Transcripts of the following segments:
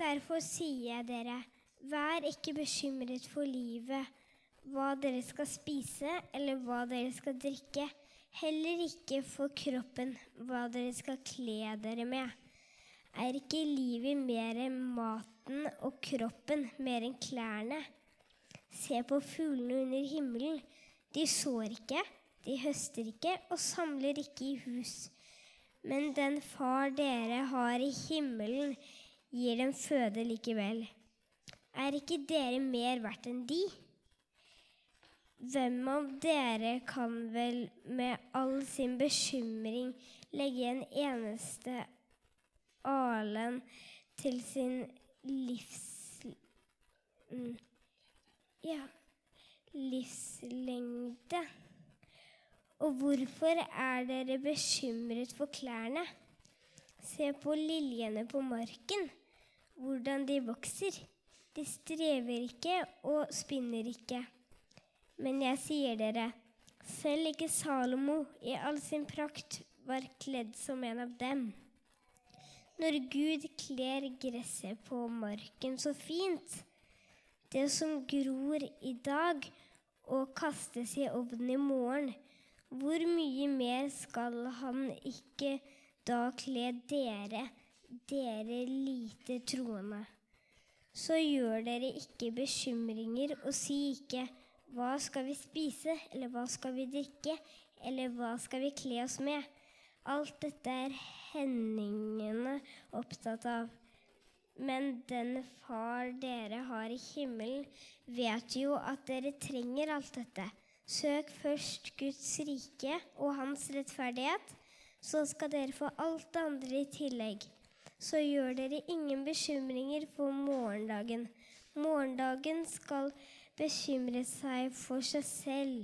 Derfor sier jeg dere, vær ikke bekymret for livet, hva dere skal spise eller hva dere skal drikke. Heller ikke for kroppen, hva dere skal kle dere med. Er ikke livet mer enn maten og kroppen mer enn klærne? Se på fuglene under himmelen. De sår ikke, de høster ikke og samler ikke i hus. Men den far dere har i himmelen, gir dem føde likevel. Er ikke dere mer verdt enn de? Hvem av dere kan vel med all sin bekymring legge en eneste alen til sin livs... Ja livslengde? Og hvorfor er dere bekymret for klærne? Se på liljene på marken, hvordan de vokser. De strever ikke og spinner ikke. Men jeg sier dere, selv ikke Salomo i all sin prakt var kledd som en av dem. Når Gud kler gresset på marken så fint, det som gror i dag og kastes i ovnen i morgen, hvor mye mer skal han ikke da kle dere, dere lite troende? Så gjør dere ikke bekymringer og si ikke hva skal vi spise, eller hva skal vi drikke, eller hva skal vi kle oss med? Alt dette er hendingene opptatt av. Men den far dere har i himmelen, vet jo at dere trenger alt dette. Søk først Guds rike og hans rettferdighet, så skal dere få alt det andre i tillegg. Så gjør dere ingen bekymringer for morgendagen. Morgendagen skal bekymre seg for seg selv.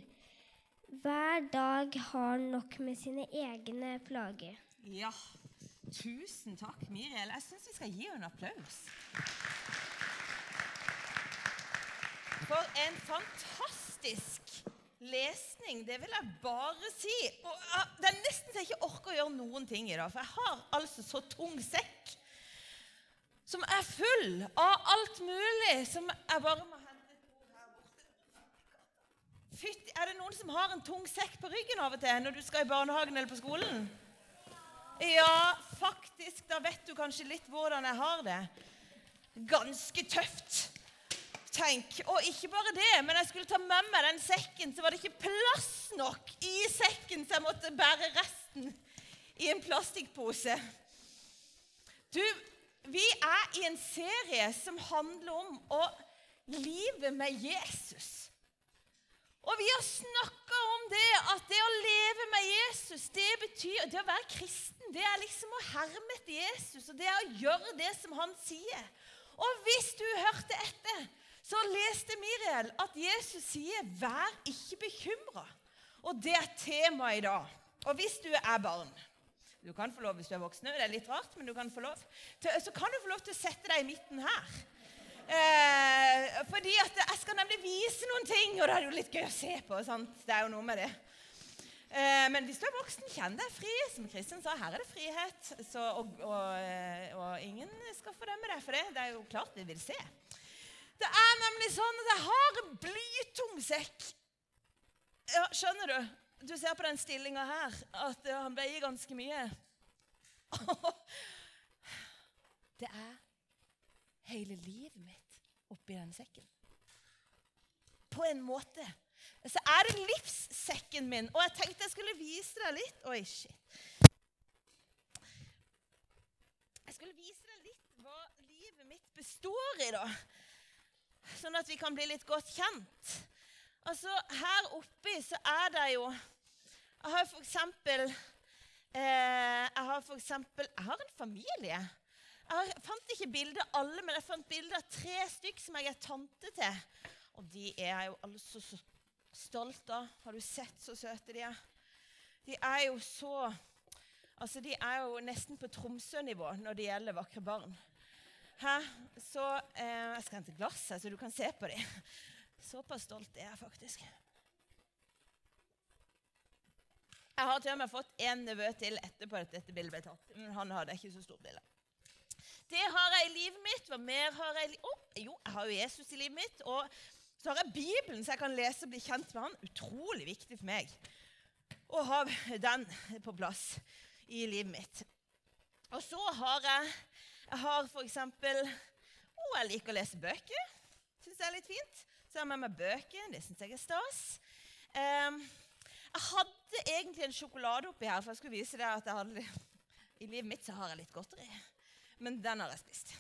Hver dag har nok med sine egne plager. Ja, tusen takk, Miriel. Jeg syns vi skal gi henne en applaus. For en fantastisk lesning, det vil jeg bare si. Og ah, Det er nesten så jeg ikke orker å gjøre noen ting i dag, for jeg har altså så tung sekk som er full av alt mulig som jeg bare må Fytti, Er det noen som har en tung sekk på ryggen av og til når du skal i barnehagen eller på skolen? Ja, faktisk. Da vet du kanskje litt hvordan jeg har det. Ganske tøft. Tenk. Og ikke bare det, men jeg skulle ta med meg den sekken, så var det ikke plass nok i sekken, så jeg måtte bære resten i en plastikkpose. Du, vi er i en serie som handler om å livet med Jesus. Og vi har snakka om det at det å leve med Jesus, det betyr det å være kristen. Det er liksom å herme etter Jesus, og det er å gjøre det som han sier. Og hvis du hørte etter, så leste Miriel at Jesus sier 'vær ikke bekymra'. Og det er temaet i dag. Og hvis du er barn Du kan få lov hvis du er voksen, det er litt rart, men du kan få lov. Så kan du få lov til å sette deg i midten her. Eh, fordi at jeg skal nemlig vise noen ting, og det er jo litt gøy å se på. Sant? Det er jo noe med det. Eh, men hvis du er voksen, kjenn deg fri. Som Kristin sa, her er det frihet. Så, og, og, eh, og, ingen skal fordømme deg for det. Det er jo klart vi vil se. Det er nemlig sånn at jeg har en blytung sekk. Ja, skjønner du? Du ser på den stillinga her at han veier ganske mye. Det er hele livet mitt oppi den sekken. På en måte. Så er det livssekken min. Og jeg tenkte jeg skulle vise deg litt. Oi, shit. Jeg skulle vise deg litt hva livet mitt består i, da. Sånn at vi kan bli litt godt kjent. Altså, Her oppi så er det jo Jeg har for eksempel eh, Jeg har for eksempel Jeg har en familie. Jeg fant ikke bilde av alle, men jeg fant bilde av tre stykk som jeg er tante til. Og de er jo alle så, så stolt av. Har du sett så søte de er? De er jo så Altså, De er jo nesten på Tromsø-nivå når det gjelder vakre barn. Hæ? Så eh, Jeg skal hente glass, så du kan se på dem. Såpass stolt er jeg faktisk. Jeg har til og med fått en nevø til etterpå at dette bildet ble tatt. Men han hadde ikke så stort bilde. Det har jeg i livet mitt. Hva mer har jeg i oh, Jo, jeg har jo Jesus i livet mitt. Og så har jeg Bibelen, så jeg kan lese og bli kjent med han. Utrolig viktig for meg å ha den på plass i livet mitt. Og så har jeg jeg har for eksempel oh, Jeg liker å lese bøker. Syns det er litt fint. Så jeg har med meg bøker. Det syns jeg er stas. Um, jeg hadde egentlig en sjokolade oppi her, for jeg skulle vise deg at jeg hadde, i livet mitt så har jeg litt godteri. Men den har jeg spist.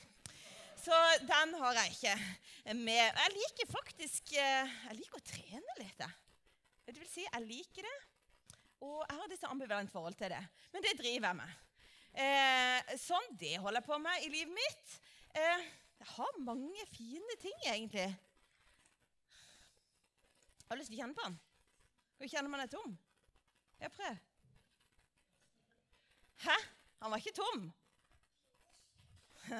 Så den har jeg ikke med. Jeg liker faktisk eh, Jeg liker å trene litt. Det vil si, jeg liker det. Og jeg har et ambivalent forhold til det. Men det driver jeg med. Eh, sånn, det holder jeg på med i livet mitt. Eh, jeg har mange fine ting, egentlig. Har lyst til å kjenne på den. Hvor kjenner man er tom? Ja, prøv. Hæ? Han var ikke tom.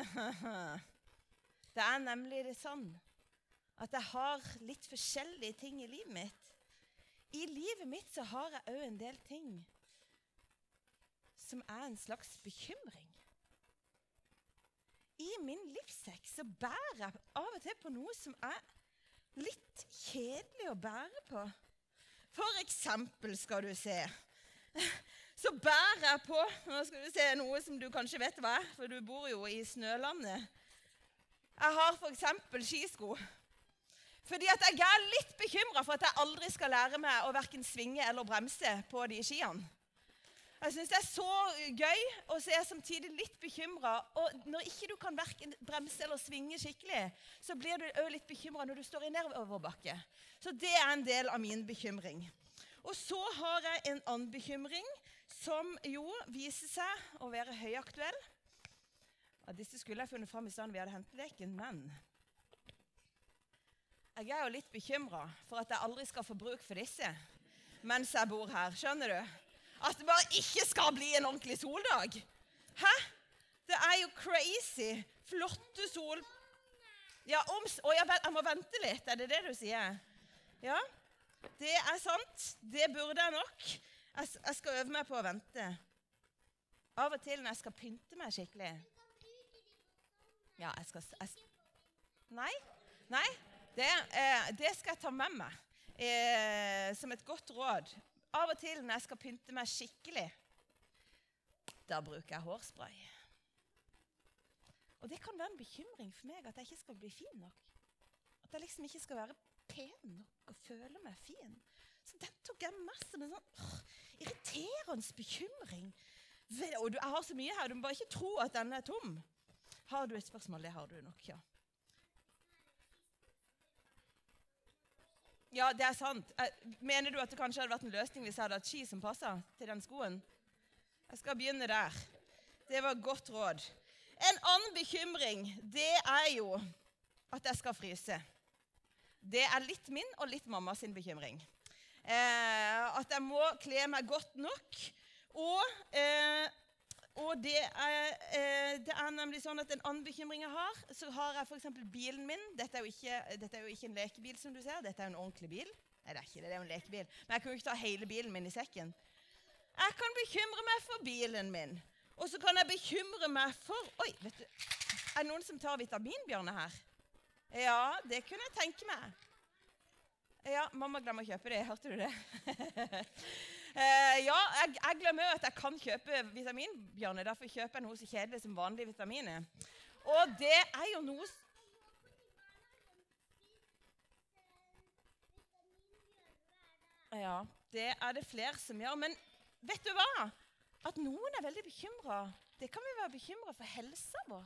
det er nemlig det sånn at jeg har litt forskjellige ting i livet mitt. I livet mitt så har jeg òg en del ting som er en slags bekymring. I min livssekk så bærer jeg av og til på noe som er litt kjedelig å bære på. For eksempel skal du se Så bærer jeg på nå skal du se, noe som du kanskje vet hva er, for du bor jo i snølandet. Jeg har f.eks. skisko. Fordi at jeg er litt bekymra for at jeg aldri skal lære meg å verken svinge eller bremse på de skiene. Jeg syns det er så gøy, og så er jeg samtidig litt bekymra. Og når ikke du kan verken bremse eller svinge skikkelig, så blir du òg litt bekymra når du står i nedoverbakke. Så det er en del av min bekymring. Og så har jeg en annen bekymring som jo viser seg å være høyaktuell. Ja, disse skulle jeg funnet fram i stedet vi hadde henteleken, men jeg er jo litt bekymra for at jeg aldri skal få bruk for disse mens jeg bor her. Skjønner du? At det bare ikke skal bli en ordentlig soldag. Hæ? Det er jo crazy. Flotte sol... Ja, om, å, jeg må vente litt. Er det det du sier? Ja, det er sant. Det burde jeg nok. Jeg, jeg skal øve meg på å vente. Av og til når jeg skal pynte meg skikkelig Ja, jeg skal jeg, Nei. Nei. Det, eh, det, skal jeg ta med meg eh, som et godt råd. Av og til når jeg skal pynte meg skikkelig, da bruker jeg hårspray. Og det kan være en bekymring for meg at jeg ikke skal bli fin nok. At jeg liksom ikke skal være pen nok og føle meg fin. Så den tok jeg med som en sånn åh, irriterende bekymring. Og jeg har så mye her, du må bare ikke tro at denne er tom. Har du et spørsmål? Det har du nok, ja. Ja, det er sant. Mener du at det kanskje hadde vært en løsning hvis jeg hadde hatt ski som passa til den skoen? Jeg skal begynne der. Det var godt råd. En annen bekymring, det er jo at jeg skal fryse. Det er litt min og litt mammas bekymring. Eh, at jeg må kle meg godt nok. Og eh, og det er, eh, det er, nemlig sånn at En annen bekymring jeg har, så har jeg f.eks. bilen min. Dette er, ikke, dette er, jo ikke, en lekebil, som du ser. Dette er en ordentlig bil. Nei, det er ikke det, det er jo en lekebil. Men jeg kan jo ikke ta hele bilen min i sekken. Jeg kan bekymre meg for bilen min. Og så kan jeg bekymre meg for Oi, vet du, Er det noen som tar vitaminbjørne her? Ja, det kunne jeg tenke meg. Ja, mamma glemmer å kjøpe det. Hørte du det? Uh, ja, jeg, jeg glemmer at jeg kan kjøpe vitaminbjørner. Derfor kjøper jeg noe så kjedelig som vanlige vitaminer. Og det er jo noe Ja, det er det flere som gjør. Men vet du hva? At noen er veldig bekymra, det kan vi være bekymra for helsa vår.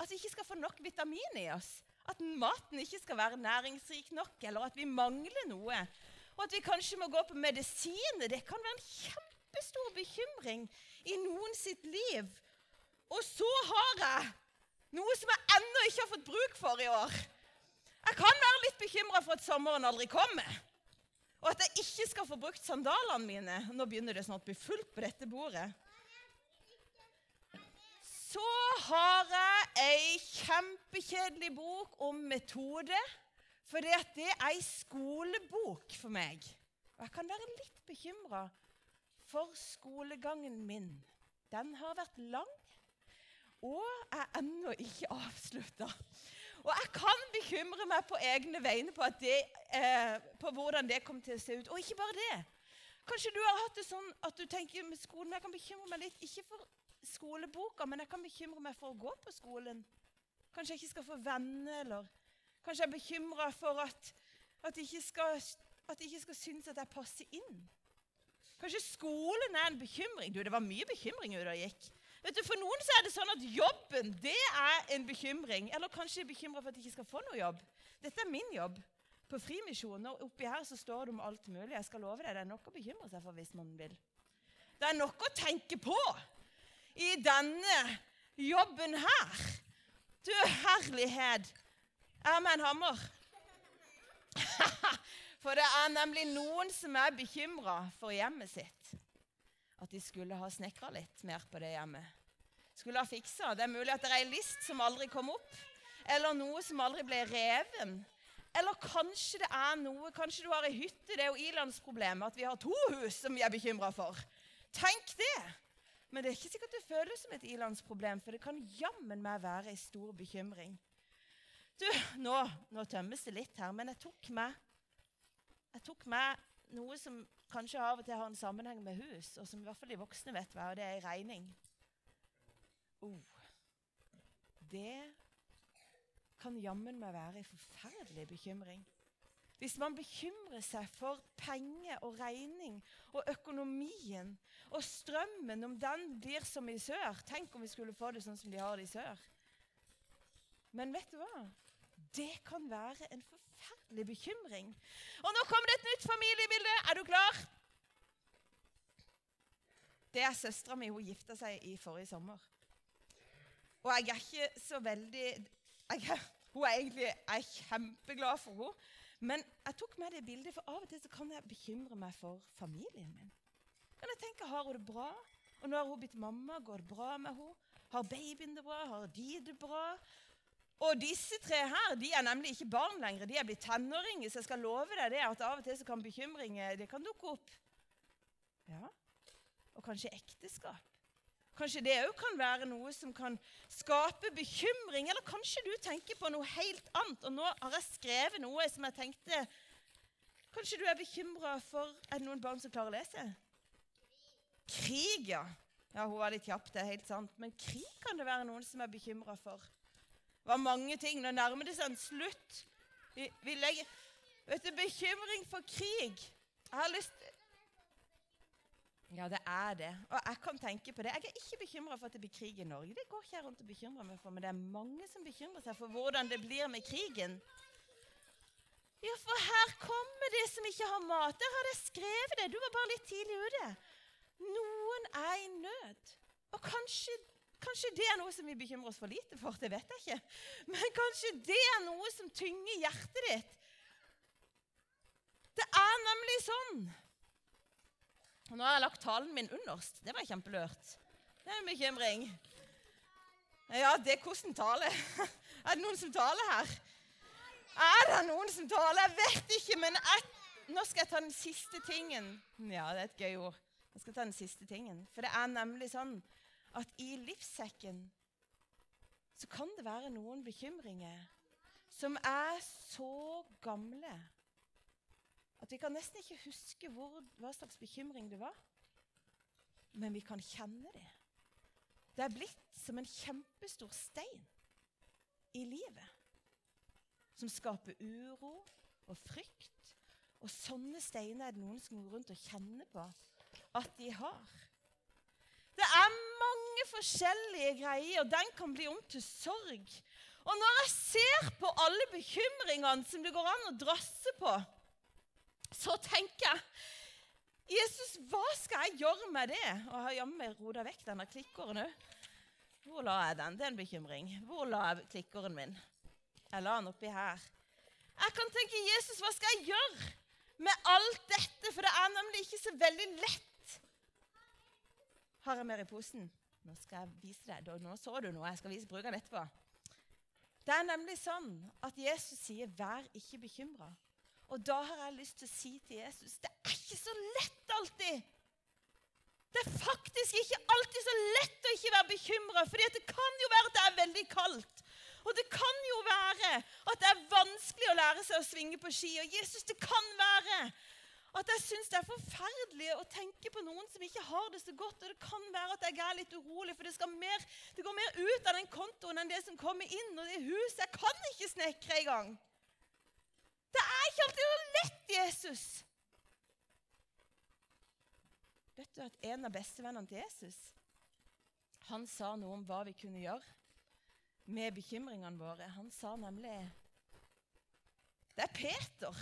At vi ikke skal få nok vitamin i oss. At maten ikke skal være næringsrik nok, eller at vi mangler noe og at vi kanskje må gå på medisiner. Det kan være en kjempestor bekymring i noen sitt liv. Og så har jeg noe som jeg ennå ikke har fått bruk for i år. Jeg kan være litt bekymra for at sommeren aldri kommer. Og at jeg ikke skal få brukt sandalene mine. Nå begynner det snart å bli fullt på dette bordet. Så har jeg ei kjempekjedelig bok om metode for det er ei skolebok for meg. Og jeg kan være litt bekymra for skolegangen min. Den har vært lang. og er ennå ikke avslutta. Og jeg kan bekymre meg på egne vegne på, det, eh, på, hvordan det kommer til å se ut. Og ikke bare det. Kanskje du har hatt det sånn at du tenker med skolen Jeg kan bekymre meg litt, ikke for skoleboka, men jeg kan bekymre meg for å gå på skolen. Kanskje jeg ikke skal få venner, eller kanskje jeg er bekymra for at, at, jeg skal, at jeg ikke skal synes at jeg passer inn. Kanskje skolen er en bekymring. Du, Det var mye bekymring ute og gikk. Vet du, For noen så er det sånn at jobben det er en bekymring. Eller kanskje de er bekymra for at de ikke skal få noe jobb. Dette er min jobb på Frimisjonen. Og oppi her så står det om alt mulig. Jeg skal love deg, Det er nok å bekymre seg for hvis man vil. Det er nok å tenke på i denne jobben her. Du herlighet! Er med en hammer. For det er nemlig noen som er bekymra for hjemmet sitt at de skulle ha snekra litt mer på det hjemmet. Skulle ha fiksa. Det er mulig at det er ei list som aldri kom opp, eller noe som aldri ble reven. Eller kanskje det er noe Kanskje du har ei hytte. Det er jo ilandsproblemet at vi har to hus som vi er bekymra for. Tenk det! Men det er ikke sikkert det føles som et ilandsproblem, for det kan jammen meg være ei stor bekymring. Du, nå, nå tømmes det litt her, men jeg tok meg jeg tok meg noe som kanskje av og til har en sammenheng med hus, og som i hvert fall de voksne vet hva, og det er regning. Oh. Det kan jammen meg være en forferdelig bekymring. Hvis man bekymrer seg for penger og regning og økonomien og strømmen, om den blir som i sør Tenk om vi skulle få det sånn som de har det i sør. Men vet du hva? Det kan være en forferdelig bekymring. Og nå kommer det et nytt familiebilde. Er du klar? Det er søstera mi. Hun gifta seg i forrige sommer. Og jeg er ikke så veldig jeg, Hun er egentlig jeg er kjempeglad for henne. Men jeg tok med det bildet, for av og til så kan jeg bekymre meg for familien min. Kan jeg tenke, Har hun det bra? Og nå har hun blitt mamma. Går det bra med henne? Har babyen det bra? Har de det bra? Og disse tre her de er nemlig ikke barn lenger. De er blitt tenåringer. Så jeg skal love deg det at av og til så kan bekymringer det kan dukke opp. Ja, Og kanskje ekteskap. Kanskje det òg kan være noe som kan skape bekymring. Eller kanskje du tenker på noe helt annet. Og nå har jeg skrevet noe som jeg tenkte Kanskje du er bekymra for Er det noen barn som klarer å lese? Krig, ja. Ja, Hun var litt kjapp, det er helt sant. Men krig kan det være noen som er bekymra for. Var mange ting. Nå nærmer det seg en slutt. Vi, vi legger Vet du, bekymring for krig Jeg har lyst Ja, det er det. Og jeg kan tenke på det. Jeg er ikke bekymra for at det blir krig i Norge. Det går ikke jeg rundt og bekymrer meg for, men det er mange som bekymrer seg for hvordan det blir med krigen. Ja, for her kommer de som ikke har mat. Der har jeg skrevet det. Du var bare litt tidlig ute. Noen er i nød. Og kanskje Kanskje det er noe som vi bekymrer oss for lite for. Det vet jeg ikke. Men kanskje det er noe som tynger hjertet ditt. Det er nemlig sånn Nå har jeg lagt talen min underst. Det var kjempelørt. Det er en bekymring. Ja, det er hvordan tale. Er det noen som taler her? Er det noen som taler? Jeg vet ikke, men jeg, nå skal jeg ta den siste tingen. Ja, det er et gøy ord. Jeg skal ta den siste tingen. For det er nemlig sånn at i livssekken så kan det være noen bekymringer som er så gamle at vi kan nesten ikke huske hvor, hva slags bekymring det var. Men vi kan kjenne det. Det er blitt som en kjempestor stein i livet. Som skaper uro og frykt. Og sånne steiner er det noen som går rundt og kjenner på at de har. Det er mange forskjellige greier. og Den kan bli om til sorg. Og når jeg ser på alle bekymringene som det går an å drasse på, så tenker jeg Jesus, hva skal jeg gjøre med det? Og jeg har jammen rota vekk denne klikkeren òg. Hvor la jeg den? Det er en bekymring. Hvor la jeg klikkeren min? Jeg la den oppi her. Jeg kan tenke Jesus, hva skal jeg gjøre med alt dette? For det er nemlig ikke så veldig lett har jeg mer i posen? Nå skal jeg vise deg. Nå så du noe. Jeg skal vise brukeren etterpå. Det er nemlig sånn at Jesus sier 'vær ikke bekymra'. Og da har jeg lyst til å si til Jesus det er ikke så lett alltid Det er faktisk ikke alltid så lett å ikke være bekymra, for det kan jo være at det er veldig kaldt. Og det kan jo være at det er vanskelig å lære seg å svinge på ski. Og Jesus, det kan være at jeg syns det er forferdelig å tenke på noen som ikke har det så godt. Og det kan være at jeg er litt urolig, for det, mer, det går mer ut av den kontoen enn det som kommer inn. Og det huset Jeg kan ikke snekre engang. Det er ikke alltid så lett, Jesus. Vet du at en av bestevennene til Jesus han sa noe om hva vi kunne gjøre med bekymringene våre. Han sa nemlig Det er Peter.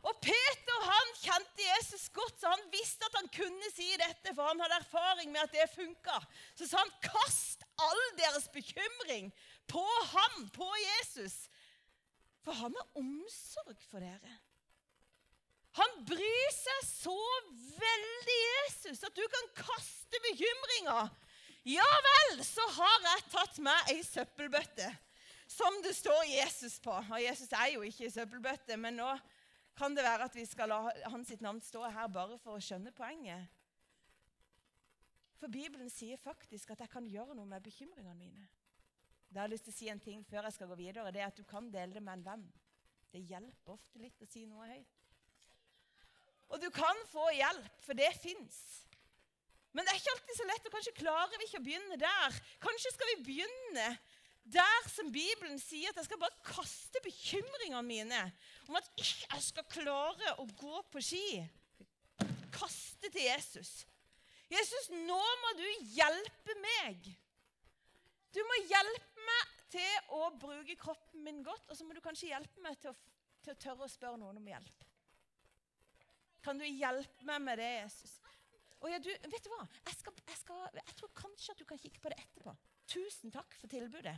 Og Peter han kjente Jesus godt, så han visste at han kunne si dette, for han hadde erfaring med at det funka. Så sa han, 'Kast all deres bekymring på ham, på Jesus.' For han har omsorg for dere. Han bryr seg så veldig, Jesus, at du kan kaste bekymringer. Ja vel, så har jeg tatt meg ei søppelbøtte som det står Jesus på. Og Jesus er jo ikke i søppelbøtte, men nå kan det være at vi skal la hans navn stå her bare for å skjønne poenget. For Bibelen sier faktisk at jeg kan gjøre noe med bekymringene mine. Da har jeg lyst til å si en ting før jeg skal gå videre. Det er at du kan dele det med en venn. Det hjelper ofte litt å si noe høyt. Og du kan få hjelp, for det fins. Men det er ikke alltid så lett, og kanskje klarer vi ikke å begynne der. Kanskje skal vi begynne der som Bibelen sier at jeg skal bare kaste bekymringene mine om at jeg skal klare å gå på ski. Kaste til Jesus. Jesus, nå må du hjelpe meg. Du må hjelpe meg til å bruke kroppen min godt, og så må du kanskje hjelpe meg til å, til å tørre å spørre noen om hjelp. Kan du hjelpe meg med det, Jesus? Og ja, du, vet du hva? Jeg, skal, jeg, skal, jeg, tror kanskje at du kan kikke på det etterpå. Tusen takk for tilbudet.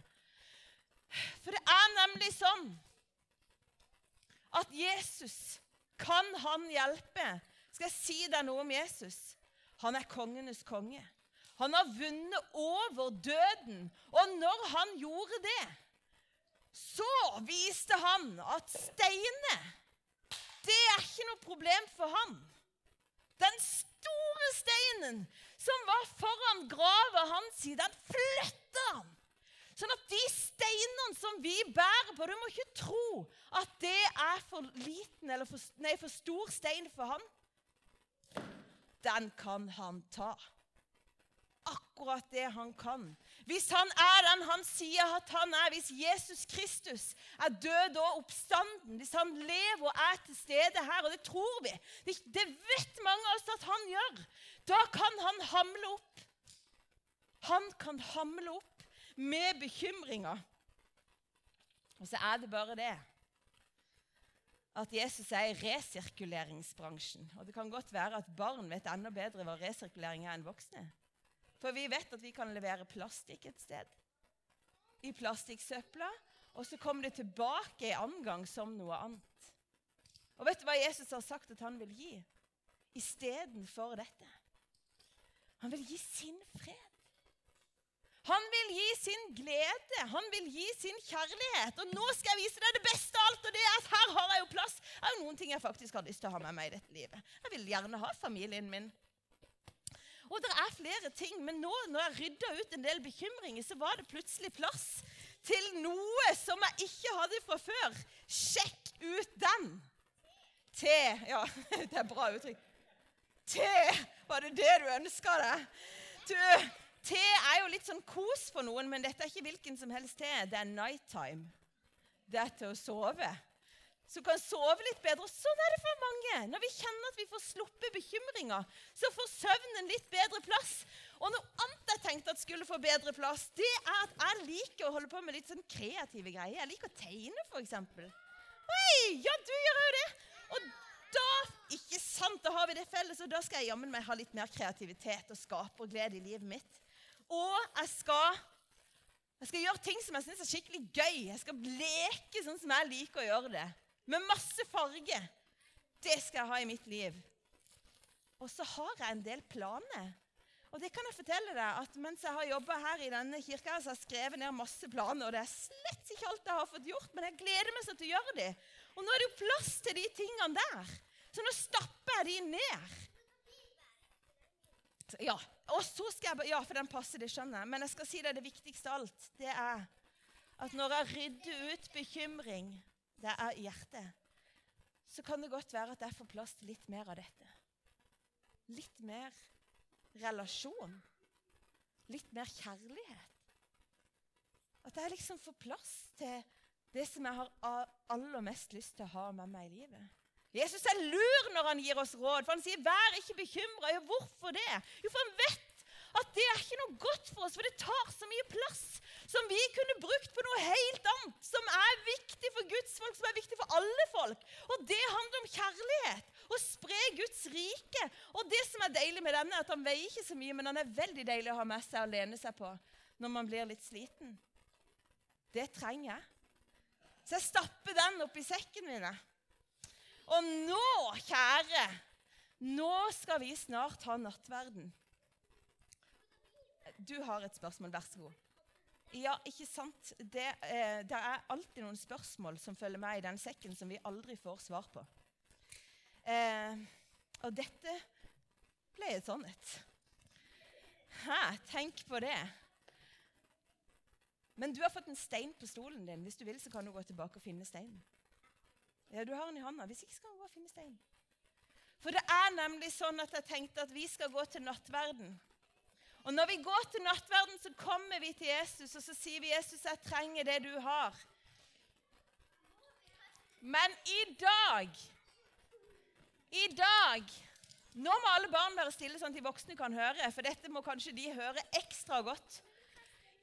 For det er nemlig sånn at Jesus kan han hjelpe. Skal jeg si deg noe om Jesus? Han er kongenes konge. Han har vunnet over døden. Og når han gjorde det, så viste han at steiner det er ikke noe problem for han. Den store steinen som var foran grava hans, den flytta han. Sånn at de steinene som vi bærer på Du må ikke tro at det er for liten eller for, nei, for stor stein for han. Den kan han ta akkurat det han kan. Hvis han er den han sier at han er, hvis Jesus Kristus er død og oppstanden, hvis han lever og er til stede her, og det tror vi, det vet mange av oss at han gjør, da kan han hamle opp. Han kan hamle opp med bekymringer. Og så er det bare det at Jesus er i resirkuleringsbransjen. Og det kan godt være at barn vet enda bedre hva resirkulering er enn voksne. For vi vet at vi kan levere plastikk et sted. I plastikksøpla. Og så kommer det tilbake en annen gang som noe annet. Og vet du hva Jesus har sagt at han vil gi istedenfor dette? Han vil gi sin fred. Han vil gi sin glede, han vil gi sin kjærlighet. Og nå skal jeg vise deg det beste av alt, og det er at her har jeg jo plass. Det er jo noen ting jeg faktisk har lyst til å ha med meg i dette livet. Jeg vil gjerne ha familien min. Og det er flere ting, men nå når jeg rydda ut en del bekymringer, så var det plutselig plass til noe som jeg ikke hadde fra før. Sjekk ut den! Te. Ja, det er bra uttrykk. Te! Var det det du ønska deg? Du, te er jo litt sånn kos for noen, men dette er ikke hvilken som helst te. Det er nighttime. Det er til å sove som kan sove litt bedre. Og sånn er det for mange. Når vi kjenner at vi får sluppet bekymringer, så får søvnen litt bedre plass. Og noe annet jeg tenkte at skulle få bedre plass, det er at jeg liker å holde på med litt sånn kreative greier. Jeg liker å tegne, f.eks. Oi, ja, du gjør jo det. Og da ikke sant, da har vi det felles, og da skal jeg jammen meg ha litt mer kreativitet og skaperglede i livet mitt. Og jeg skal, jeg skal gjøre ting som jeg syns er skikkelig gøy. Jeg skal leke sånn som jeg liker å gjøre det med masse farge. Det skal jeg ha i mitt liv. Og så har jeg en del planer. Og det kan jeg fortelle deg, at Mens jeg har jobba her i denne kirka, så har jeg skrevet ned masse planer. og Det er slett ikke alt jeg har fått gjort, men jeg gleder meg sånn til å gjøre det. Og nå er det jo plass til de tingene der. Så nå stapper jeg de ned. Ja, og så skal jeg, ja, for den passer, det skjønner jeg. Men jeg skal si deg det viktigste av alt. Det er at når jeg rydder ut bekymring det er hjertet, så kan det godt være at jeg får plass til litt mer av dette. Litt mer relasjon. Litt mer kjærlighet. At jeg liksom får plass til det som jeg har aller mest lyst til å ha med meg i livet. Jesus er lur når han gir oss råd, for han sier 'vær ikke bekymra'. Ja, hvorfor det? Jo, for han vet at det er ikke noe godt for oss, for det tar så mye plass som vi kunne brukt på noe helt annet, som er viktig for Guds folk, som er viktig for alle folk. Og det handler om kjærlighet. Å spre Guds rike. Og det som er deilig med denne, er at han veier ikke så mye, men han er veldig deilig å ha med seg og lene seg på når man blir litt sliten. Det trenger jeg. Så jeg stapper den oppi sekken min. Og nå, kjære, nå skal vi snart ha nattverden. Du har et spørsmål, vær så god. Ja, ikke sant? Det, eh, det er alltid noen spørsmål som følger med i den sekken som vi aldri får svar på. Eh, og dette ble et sannhet. Hæ, tenk på det. Men du har fått en stein på stolen din. Hvis du vil, så kan du gå tilbake og finne steinen. Ja, du har den i handen. Hvis ikke, så kan du gå og finne steinen. For det er nemlig sånn at jeg tenkte at vi skal gå til nattverden. Og når vi går til nattverden, så kommer vi til Jesus, og så sier vi, 'Jesus, jeg trenger det du har'. Men i dag I dag Nå må alle barn være stille, sånn at de voksne kan høre, for dette må kanskje de høre ekstra godt.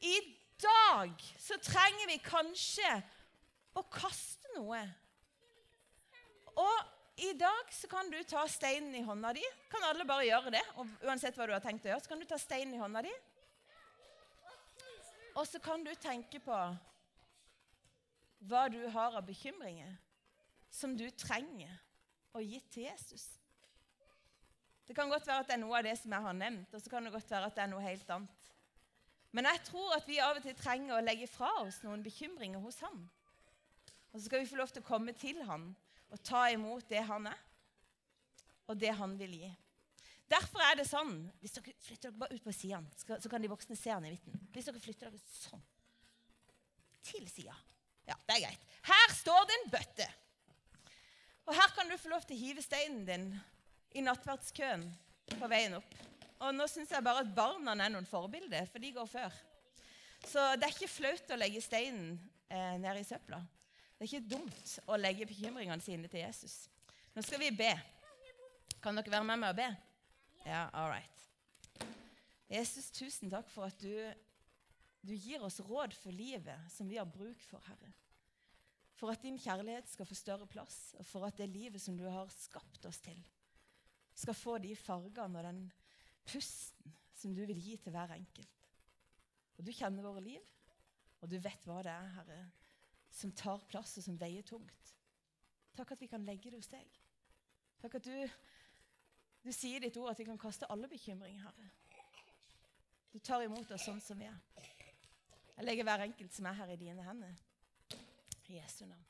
I dag så trenger vi kanskje å kaste noe. Og i dag så kan du ta steinen i hånda di. Kan alle bare gjøre det? Og uansett hva du har tenkt å gjøre, så kan du ta steinen i hånda di. Og så kan du tenke på hva du har av bekymringer som du trenger å gi til Jesus. Det kan godt være at det er noe av det som jeg har nevnt, og så kan det godt være at det er noe helt annet. Men jeg tror at vi av og til trenger å legge fra oss noen bekymringer hos ham. Og så skal vi få lov til å komme til ham og ta imot det han er, og det han vil gi. Derfor er det sånn Hvis dere flytter dere bare ut på siden, så kan de voksne se han i midten. Hvis dere flytter dere sånn til sida Ja, det er greit. Her står det en bøtte. Og her kan du få lov til å hive steinen din i nattverdskøen på veien opp. Og nå syns jeg bare at barna er noen forbilder, for de går før. Så det er ikke flaut å legge steinen eh, ned i søpla. Det er ikke dumt å legge bekymringene sine til Jesus. Nå skal vi be. Kan dere være med meg og be? Ja, all right. Jesus, tusen takk for at du, du gir oss råd for livet som vi har bruk for, Herre. For at din kjærlighet skal få større plass, og for at det livet som du har skapt oss til, skal få de fargene og den pusten som du vil gi til hver enkelt. Og du kjenner våre liv, og du vet hva det er, Herre, som tar plass og som veier tungt. Takk at vi kan legge det hos deg. Takk at du, du sier ditt ord at vi kan kaste alle bekymringer, Herre. Du tar imot oss sånn som vi er. Jeg legger hver enkelt som er her, i dine hender. I Jesu navn.